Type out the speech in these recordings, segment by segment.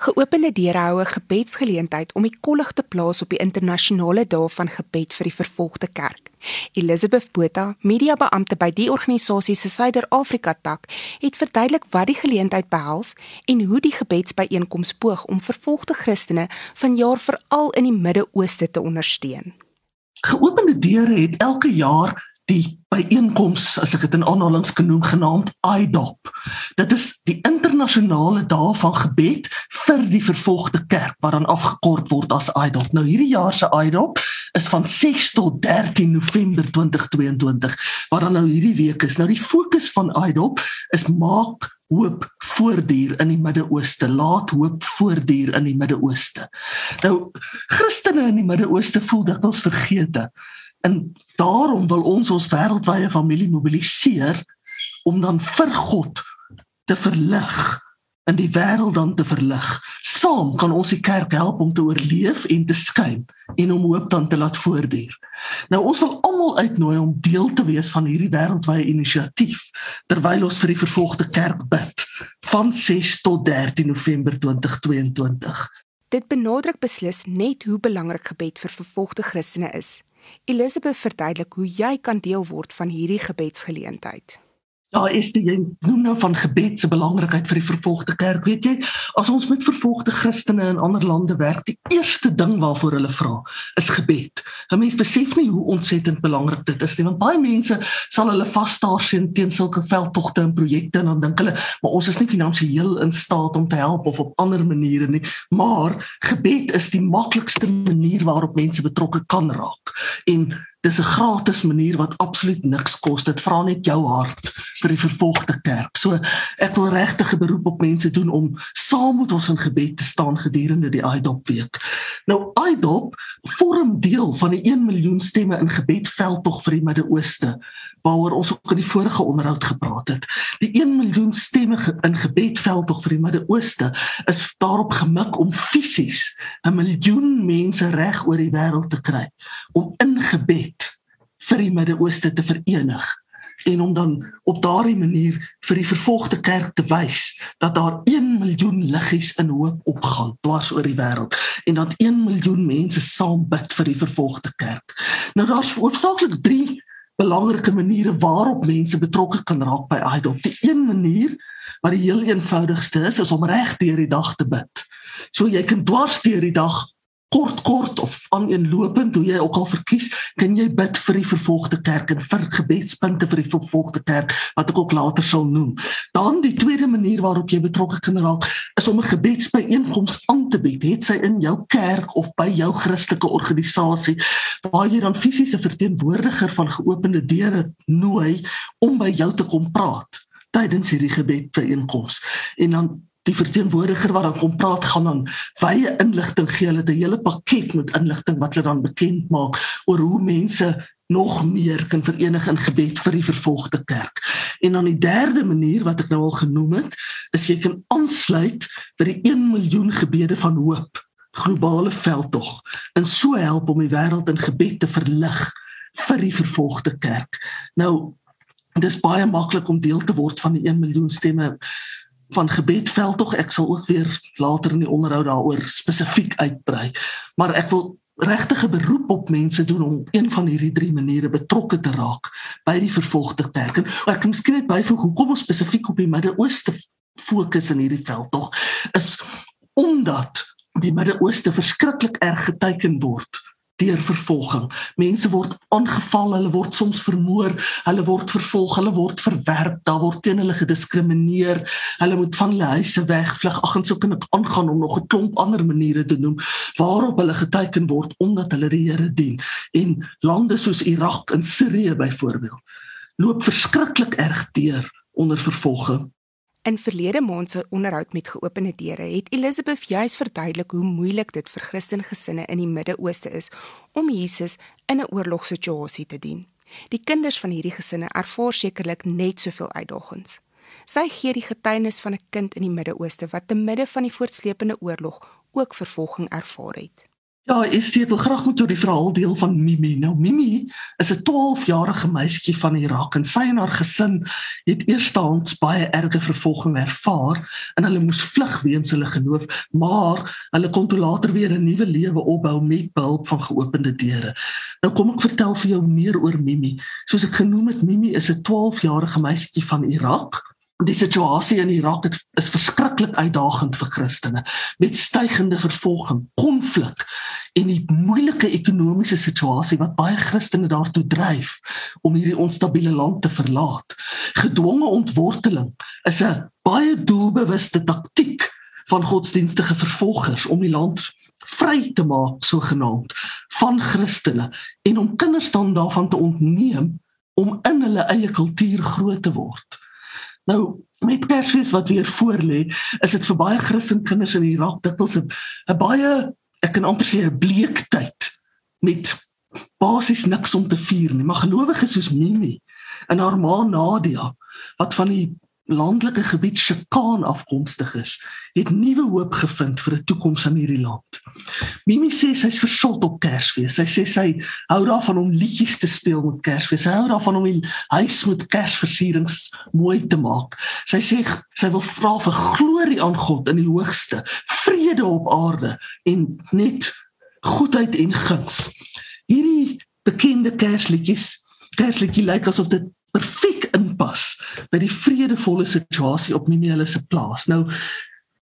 Geopende deure hou 'n gebedsgeleentheid om die kollig te plaas op die internasionale dag van gebed vir die vervolgde kerk. Elizabeth Botha, mediabeampte by die organisasie se Suider-Afrika tak, het verduidelik wat die geleentheid behels en hoe die gebedsbyeenkoms poog om vervolgde Christene vanjaar veral in die Midde-Ooste te ondersteun. Geopende deure het elke jaar die byeenkoms as ek dit in aanhalings genoem genaamd IDOP. Dit is die internasionale dag van gebed vir die vervolgde kerk wat dan afgekort word as IDOP. Nou hierdie jaar se IDOP is van 6 tot 13 November 2022 wat dan nou hierdie week is. Nou die fokus van IDOP is maak hoop voortduur in die Midde-Ooste. Laat hoop voortduur in die Midde-Ooste. Nou Christene in die Midde-Ooste voel dikwels vergete. En daarom wil ons ons wêreldwye familie mobiliseer om dan vir God te verlig en die wêreld dan te verlig. Saam kan ons die kerk help om te oorleef en te skyn en om hoop dan te laat voortduur. Nou ons wil almal uitnooi om deel te wees van hierdie wêreldwye inisiatief terwyl ons vir die vervolgde kerk bid van 6 tot 13 November 2022. Dit benadruk beslis net hoe belangrik gebed vir vervolgde Christene is. Elisabeth verduidelik hoe jy kan deel word van hierdie gebedsgeleentheid. Ja, is dit jy noem nou van gebed se belangrikheid vir die vervolgde kerk, weet jy? As ons met vervolgde Christene in ander lande werk, die eerste ding waarvoor hulle vra, is gebed. 'n Mens besef nie hoe ontsettend belangrik dit is nie, want baie mense sal hulle vasstaar sien teen sulke veldtogte en projekte en dan dink hulle, maar ons is nie finansiëel in staat om te help of op ander maniere nie, maar gebed is die maklikste manier waarop mense betrokke kan raak. En dis 'n gratis manier wat absoluut niks kos. Dit vra net jou hart vir die vervolgde kerk. So ek wil regtig 'n beroep op mense doen om saam met ons in gebed te staan gedurende die IDOP week. Nou IDOP vorm deel van die 1 miljoen stemme in gebed veldtog vir die Midde-Ooste waaroor ons ook in die vorige onderhoud gepraat het. Die 1 miljoen stemme in gebed veldtog vir die Midde-Ooste is daarop gemik om fisies 'n miljoen mense reg oor die wêreld te kry om in gebed vir die Midde-Ooste te verenig en om dan op daardie manier vir die vervolgde kerk te wys dat daar 1 miljoen liggies in hoop opgaan dwars oor die wêreld en dat 1 miljoen mense saam bid vir die vervolgde kerk. Nou daar's hoofsaaklik 3 belangrike maniere waarop mense betrokke kan raak by IDOP. Die een manier wat die heel eenvoudigste is, is om reg deur die dag te bid. So jy kan dwars deur die dag kort kort of aaneenlopend hoe jy ook al verkies, kan jy bid vir die vervolgde kerk en vir gebedspunte vir die vervolgde kerk wat ek ook later sal noem. Dan die tweede manier waarop jy betrokke kan raak is om 'n gebedsbyeenkoms aan te bied, het sy in jou kerk of by jou Christelike organisasie waar jy dan fisiese verteenwoordiger van geopende deure nooi om by jou te kom praat tydens hierdie gebedsbyeenkoms. En dan die verteenwoordiger wat dan kom praat gaan dan wye inligting gee hulle 'n hele pakket met inligting wat hulle dan bekend maak oor hoe mense nog meer kan verenig in gebed vir die vervolgde kerk. En dan die derde manier wat ek nou al genoem het, is jy kan aansluit by die 1 miljoen gebede van hoop globale veldtog en so help om die wêreld in gebed te verlig vir die vervolgde kerk. Nou dis baie maklik om deel te word van die 1 miljoen stemme van gebedveld tog ek sal ook weer later in die onderhoud daaroor spesifiek uitbrei. Maar ek wil regtige beroep op mense doen om een van hierdie drie maniere betrokke te raak by die vervolgde kerk. En ek kan miskien net byvoeg hoekom ons spesifiek op die Midde-Ooste fokus in hierdie veld tog is omdat die Midde-Ooste verskriklik erg geteken word deur vervolging. Mense word aangeval, hulle word soms vermoor, hulle word vervolg, hulle word verwerp, daar word teen hulle gediskrimineer. Hulle moet van hulle huise wegvlug. Ag en so kan ek aangaan om nog 'n klomp ander maniere te noem waarop hulle geteken word omdat hulle die Here dien. En lande soos Irak en Sirië byvoorbeeld loop verskriklik erg deur onder vervolging. In verlede maand se onderhoud met geopende deure het Elizabeth juis verduidelik hoe moeilik dit vir Christen gesinne in die Midde-Ooste is om Jesus in 'n oorlogssituasie te dien. Die kinders van hierdie gesinne ervaar sekerlik net soveel uitdagings. Sy gee die getuienis van 'n kind in die Midde-Ooste wat te midde van die voortsleepende oorlog ook vervolging ervaar het. Ja, ek steek graag met jou die verhaal deel van Mimi. Nou Mimi is 'n 12-jarige meisietjie van Irak en sy en haar gesin het eerstehands baie erge vervolging ervaar en hulle moes vlug weens hulle geloof, maar hulle kon toe later weer 'n nuwe lewe opbou met behulp van geopende deure. Nou kom ek vertel vir jou meer oor Mimi. Soos ek genoem het, Mimi is 'n 12-jarige meisietjie van Irak Die situasie in Irak het, is verskriklik uitdagend vir Christene met stygende vervolging, konflik en die moeilike ekonomiese situasie wat baie Christene daartoe dryf om hierdie onstabiele land te verlaat. Gedwonge ontworteling is 'n baie doelbewuste taktik van godsdienstige vervolgers om die land vry te maak sogenaamd van Christene en om kinders dan daarvan te ontneem om in hulle eie kultuur groot te word. Nou met Kersfees wat weer voorlê, is dit vir baie Christen kinders in Irak dikwels 'n baie ek kan amper sê 'n bleek tyd met basies niks om te vier nie. Maar gelowiges soos Mimi en haar ma Nadia wat van die landelike gebied Shekan afkomstig is, het nuwe hoop gevind vir 'n toekoms in hierdie land. Mimi sê sy's versot op Kersfees. Sy sê sy hou daarvan om liedjies te speel met Kersfees. Sy hou daarvan om die huis met Kersversierings mooi te maak. Sy sê sy wil vra vir glorie aan God in die hoogste, vrede op aarde en net goedheid en guns. Hierdie bekende Kersliedjies, Kersliedjie lyk asof dit perfek inpas by die vredevolle situasie op Mimi hulle se plaas. Nou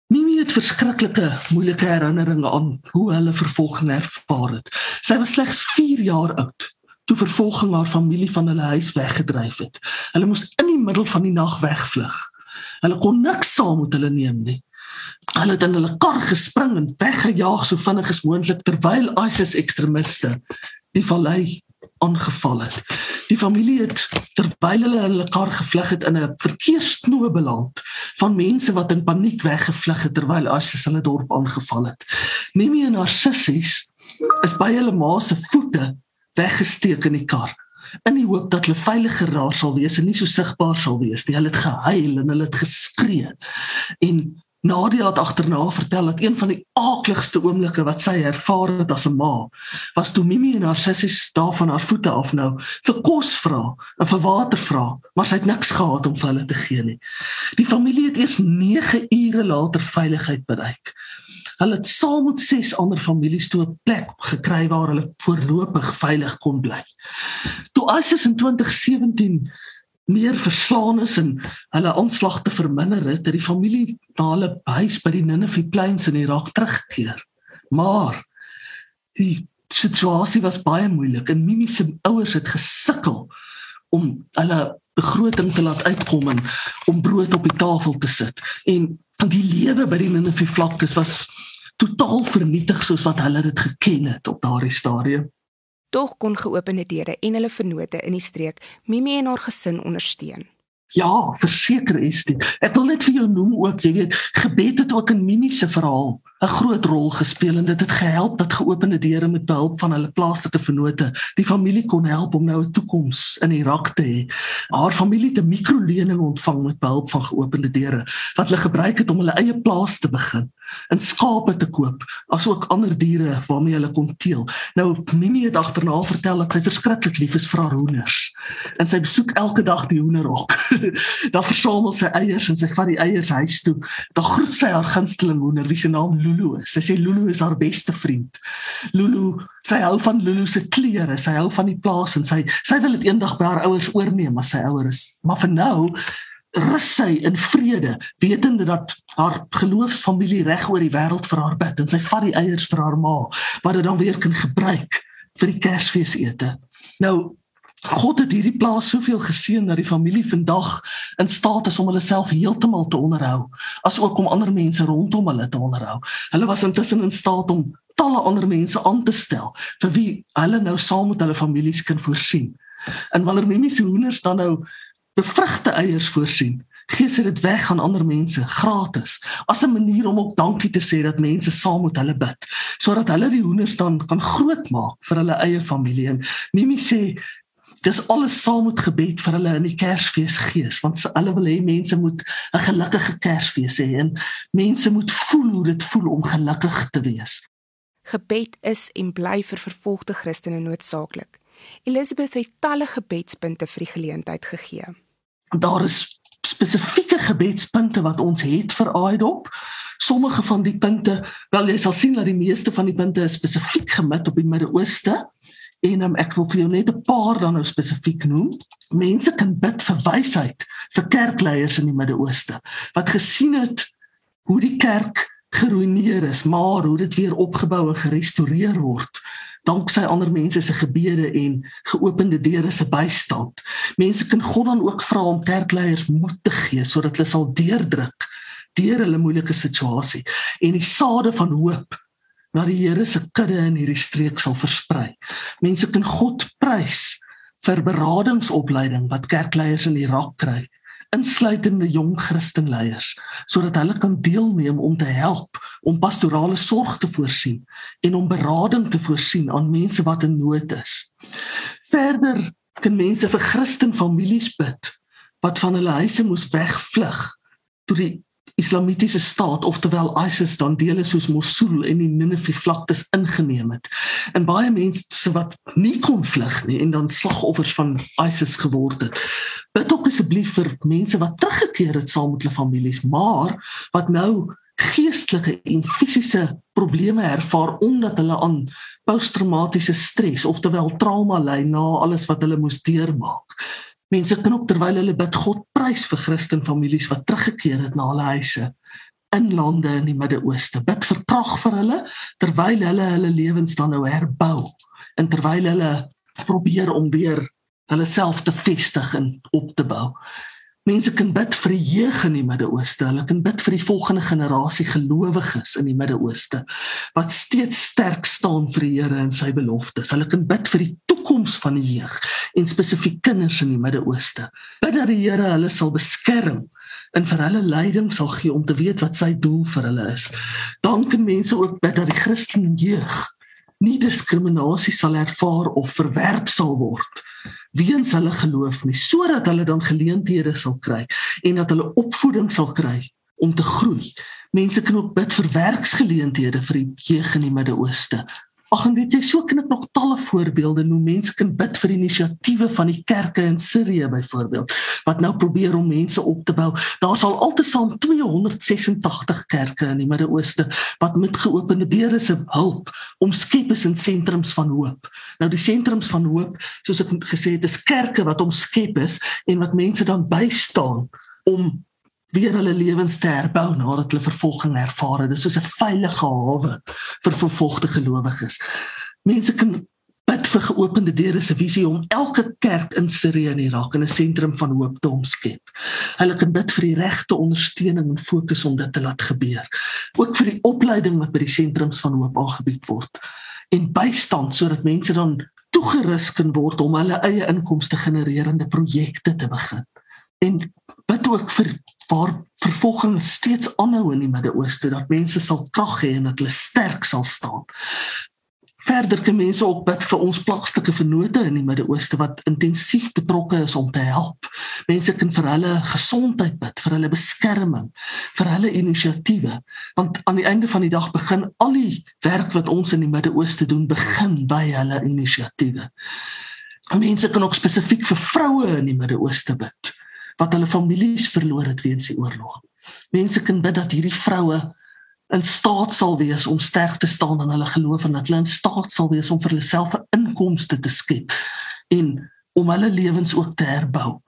Mimi het verskriklike moeilike herinneringe aan hoe hulle vervolging ervaar het. Sy was slegs 4 jaar oud toe vervolging haar familie van hulle huis weggedryf het. Hulle moes in die middel van die nag wegvlug. Hulle kon niks saam met hulle neem nie. Hulle het in hulle kar gespring en weggejaag so vinnig as moontlik terwyl ISIS ekstremiste die vallei aangeval het. Die familie het terwyl hulle hulle kar gevlug het in 'n verkeersknoop beland van mense wat in paniek weggevlug het terwyl ISIS hulle dorp aangeval het. Mimi en haar sissies is by hulle ma se voete weggesteek in die kar in die hoop dat hulle veiliger daar sal wees en nie so sigbaar sal wees nie. Hulle het gehuil en hulle het geskree. En Nadia het agterna vertel dat een van die aakligste oomblikke wat sy ervaar het as 'n ma, was toe Mimi en haar sussie staan van haar voete af nou vir kos vra en vir water vra, maar sy het niks gehad om vir hulle te gee nie. Die familie het eers 9 ure later veiligheid bereik. Hulle het saam met ses ander families toe 'n plek gekry waar hulle voorlopig veilig kon bly. Toe ISIS in 2017 meer verslaan is en hulle aanslag te verminder het, het die familie na hulle huis by die Nineve Plains in Irak teruggekeer. Maar die situasie was baie moeilik en Mimi se ouers het gesukkel om hulle begroting te laat uitkom en om brood op die tafel te sit. En die lewe by die Nineve vlaktes was totaal vernietig soos wat hulle dit geken het op daardie stadium. Tog kon geopende deure en hulle vennote in die streek Mimi en haar gesin ondersteun. Ja, verseker is dit. Ek wil net vir jou noem ook, jy weet, gebed het ook in Mimi se verhaal 'n groot rol gespeel en dit het gehelp dat geopende deure met behulp van hulle plaaslike vennote die familie kon help om nou 'n toekoms in Irak te hê. Haar familie het 'n mikrolening ontvang met behulp van geopende deure wat hulle gebruik het om hulle eie plaas te begin en skape te koop asook ander diere waarmee hulle kon teel. Nou Mimi het agterna vertel dat sy verskriklik lief is vir haar hoenders en sy besoek elke dag die hoenderhok. Dan versamel sy eiers en sy vat die eiers huis toe. Dan groet sy haar gunsteling hoender wie se naam Lulu is. Sy sê Lulu is haar beste vriend. Lulu, sy hou van Lulu se klere, sy hou van die plaas en sy sy wil dit eendag by haar ouers oorneem as sy ouer is. Maar vir nou rus sy in vrede, wetende dat haar geloofsfamilie reg oor die wêreld vir haar bid en sy vat die eiers vir haar ma wat dit dan weer kan gebruik vir die Kersfeesete. Nou God het hierdie plaas soveel geseën dat die familie vandag in staat is om hulle self heeltemal te onderhou, asook om ander mense rondom hulle te onderhou. Hulle was intussen in staat om talle ander mense aan te stel vir wie hulle nou saam met hulle families kan voorsien. En wanneer mense hoenders dan nou bevrugte eiers voorsien, gee sy dit weg aan ander mense gratis as 'n manier om ook dankie te sê dat mense saam met hulle bid sodat hulle die hoenders dan kan grootmaak vir hulle eie familie en Mimi sê dis alles saam met gebed vir hulle in die Kersfees gees want hulle wil hê mense moet 'n gelukkige Kersfees hê en mense moet voel hoe dit voel om gelukkig te wees. Gebed is en bly vir vervolgde Christene noodsaaklik. Elizabeth het talle gebedspunte vir die geleentheid gegee. Daar is spesifieke gebedspunte wat ons het vir Aidop. Sommige van die punte, wel jy sal sien dat die meeste van die punte spesifiek gemik op die Midde-Ooste en um, ek wil vir jou net 'n paar dan nou spesifiek noem. Mense kan bid vir wysheid vir kerkleiers in die Midde-Ooste wat gesien het hoe die kerk geruineer is, maar hoe dit weer opgebou en gerestoreer word danksy ander mense se gebede en geopende deure se bystand. Mense kan God dan ook vra om kerkleiers moed te gee sodat hulle sal deurdruk deur hulle moeilike situasie en die sade van hoop na die Here se kudde in hierdie streek sal versprei. Mense kan God prys vir beradingsopleiding wat kerkleiers in Irak kry insluitende jong Christenleiers sodat hulle kan deelneem om te help om pastorale sorg te voorsien en om berading te voorsien aan mense wat in nood is. Verder kan mense vir Christen families bid wat van hulle huise moes wegvlug toe die Islamitiese staat oftewel ISIS dan dele soos Mosul en die Nineve vlaktes ingeneem het. En baie mense wat nie kon vlug nie en dan slagoffers van ISIS geword het. Bid ook asseblief vir mense wat teruggekeer het saam met hulle families, maar wat nou geestelike en fisiese probleme ervaar omdat hulle aan posttraumatiese stres oftewel trauma ly na alles wat hulle moes deurmaak. Mense kan ook terwyl hulle bid God prys vir Christen families wat teruggekeer het na hulle huise in lande in die Midde-Ooste. Bid vir krag vir hulle terwyl hulle hulle lewens dan nou herbou en terwyl hulle probeer om weer hulle self te vestig en op te bou. Mense kan bid vir die jeug in die Midde-Ooste. Hulle kan bid vir die volgende generasie gelowiges in die Midde-Ooste wat steeds sterk staan vir die Here en sy beloftes. Hulle kan bid vir die toekoms van die jeug en spesifiek kinders in die Midde-Ooste. Bid dat die Here hulle sal beskerm en vir hulle leiding sal gee om te weet wat sy doel vir hulle is. Dan kan mense ook bid dat die Christelike jeug nie diskriminasie sal ervaar of verwerp sal word weens hulle geloof nie sodat hulle dan geleenthede sal kry en dat hulle opvoeding sal kry om te groei. Mense kan ook bid vir werksgeleenthede vir die jeug in die Midde-Ooste. Ag en weet jy, so kan ek nog talle voorbeelde noem. Mense kan bid vir inisiatiewe van die kerke in Sirië byvoorbeeld wat nou probeer om mense op te bou. Daar sal altesaam 286 kerke in die Midde-Ooste wat met geopende deure se hulp omskep is in sentrums van hoop. Nou die sentrums van hoop, soos ek gesê het, is kerke wat omskep is en wat mense dan bystaan om weer hulle lewens te herbou nadat hulle vervolging ervaar het. Dis soos 'n veilige hawe vir vervolgde gelowiges. Mense kan bid vir geopende deure se visie om elke kerk in Sirië en Irak in 'n sentrum van hoop te omskep. Hulle kan bid vir die regte ondersteuning en fokus om dit te laat gebeur. Ook vir die opleiding wat by die sentrums van hoop aangebied word en bystand sodat mense dan toegerus kan word om hulle eie inkomste genererende projekte te begin. En bid ook vir waar vervolging steeds aanhou in die Midde-Ooste dat mense sal krag hê en dat hulle sterk sal staan. Verder kan mense ook bid vir ons plaaslike vennote in die Midde-Ooste wat intensief betrokke is om te help. Mense kan vir hulle gesondheid bid, vir hulle beskerming, vir hulle inisiatiewe, want aan die einde van die dag begin al die werk wat ons in die Midde-Ooste doen begin by hulle inisiatiewe. Mense kan ook spesifiek vir vroue in die Midde-Ooste bid wat hulle families verloor het weens die oorlog. Mense kan bid dat hierdie vroue in staat sal wees om sterk te staan in hulle geloof en dat hulle in staat sal wees om vir hulle self 'n inkomste te skep en om hulle lewens ook te herbou.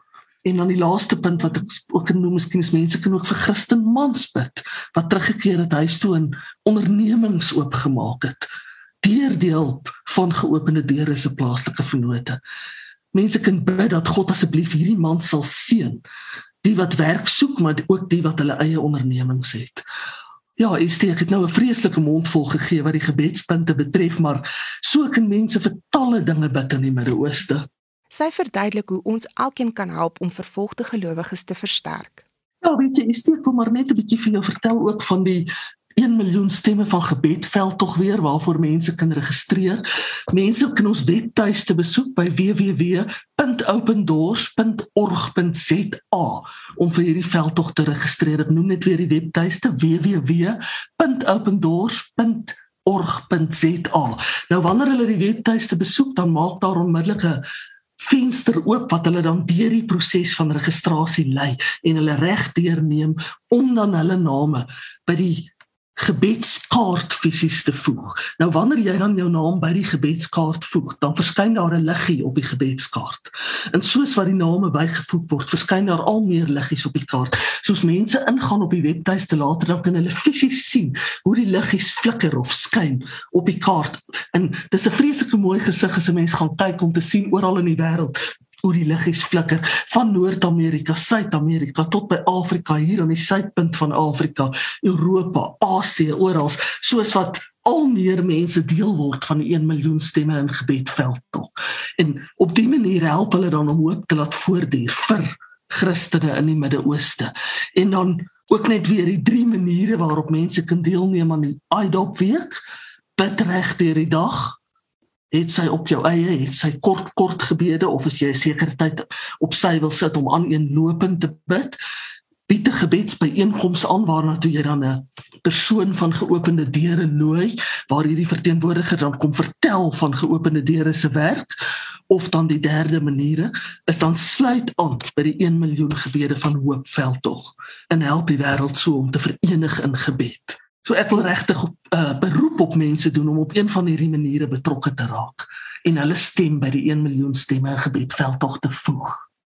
En dan die laaste punt wat ek ook genoem miskien is mense kan ook vir Christen mans bid wat teruggekeer het huis toe en ondernemings oopgemaak het deur die hulp van geopende deure se plaaslike vennote. Mense kan bid dat God asseblief hierdie man sal seën, die wat werk soek, maar ook die wat hulle eie ondernemings het. Ja, sê ek het nou 'n vreeslike mond vol gegee wat die gebedspunte betref, maar so kan mense vir talle dinge bid in die Midde-Ooste. Sy verduidelik hoe ons elkeen kan help om vervolgde gelowiges te versterk. Ja, weet jy, ek steek maar net 'n bietjie vir jou vertel ook van die 1 miljoen stemme van gebed veld tog weer waarvoor mense kan registreer. Mense kan ons webtuiste besoek by www.opendoors.org.za om vir hierdie veld tog te registreer. Ek noem net weer die webtuiste www.opendoors.org.za org.za. Nou wanneer hulle die webtuiste besoek, dan maak daar onmiddellik 'n venster oop wat hulle dan deur die proses van registrasie lei en hulle reg deurneem om dan hulle name by die gebedskaart fisies te voeg. Nou wanneer jy dan jou naam by die gebedskaart voeg, dan verskyn daar 'n liggie op die gebedskaart. En soos wat die name bygevoeg word, verskyn daar al meer liggies op die kaart. Soos mense ingaan op die webtuiste later dan kan hulle fisies sien hoe die liggies flikker of skyn op die kaart. En dis 'n vreeslike mooi gesig as 'n mens gaan kyk om te sien oral in die wêreld hoe die liggies flikker van Noord-Amerika, Suid-Amerika tot by Afrika hier aan die suidpunt van Afrika, Europa, Asië, oral, soos wat al meer mense deel word van die 1 miljoen stemme in gebedveld tog. En op dié manier help hulle dan om hoop te laat voortduur vir Christene in die Midde-Ooste. En dan ook net weer die drie maniere waarop mense kan deelneem aan die IDOP week. Bid reg deur die dag, het sy op jou eie het sy kort kort gebede of as jy 'n sekere tyd op sy wil sit om aan een lopend te bid bied 'n gebedsbyeenkoms aan waarna toe jy dan 'n persoon van geopende deure nooi waar hierdie verteenwoordiger dan kom vertel van geopende deure se werk of dan die derde maniere is dan sluit aan by die 1 miljoen gebede van hoopveld tog en help die wêreld so om te verenig in gebed So ek wil regtig 'n uh, eh, beroep op mense doen om op een van hierdie maniere betrokke te raak en hulle stem by die 1 miljoen stemme gebedveld tog te voeg.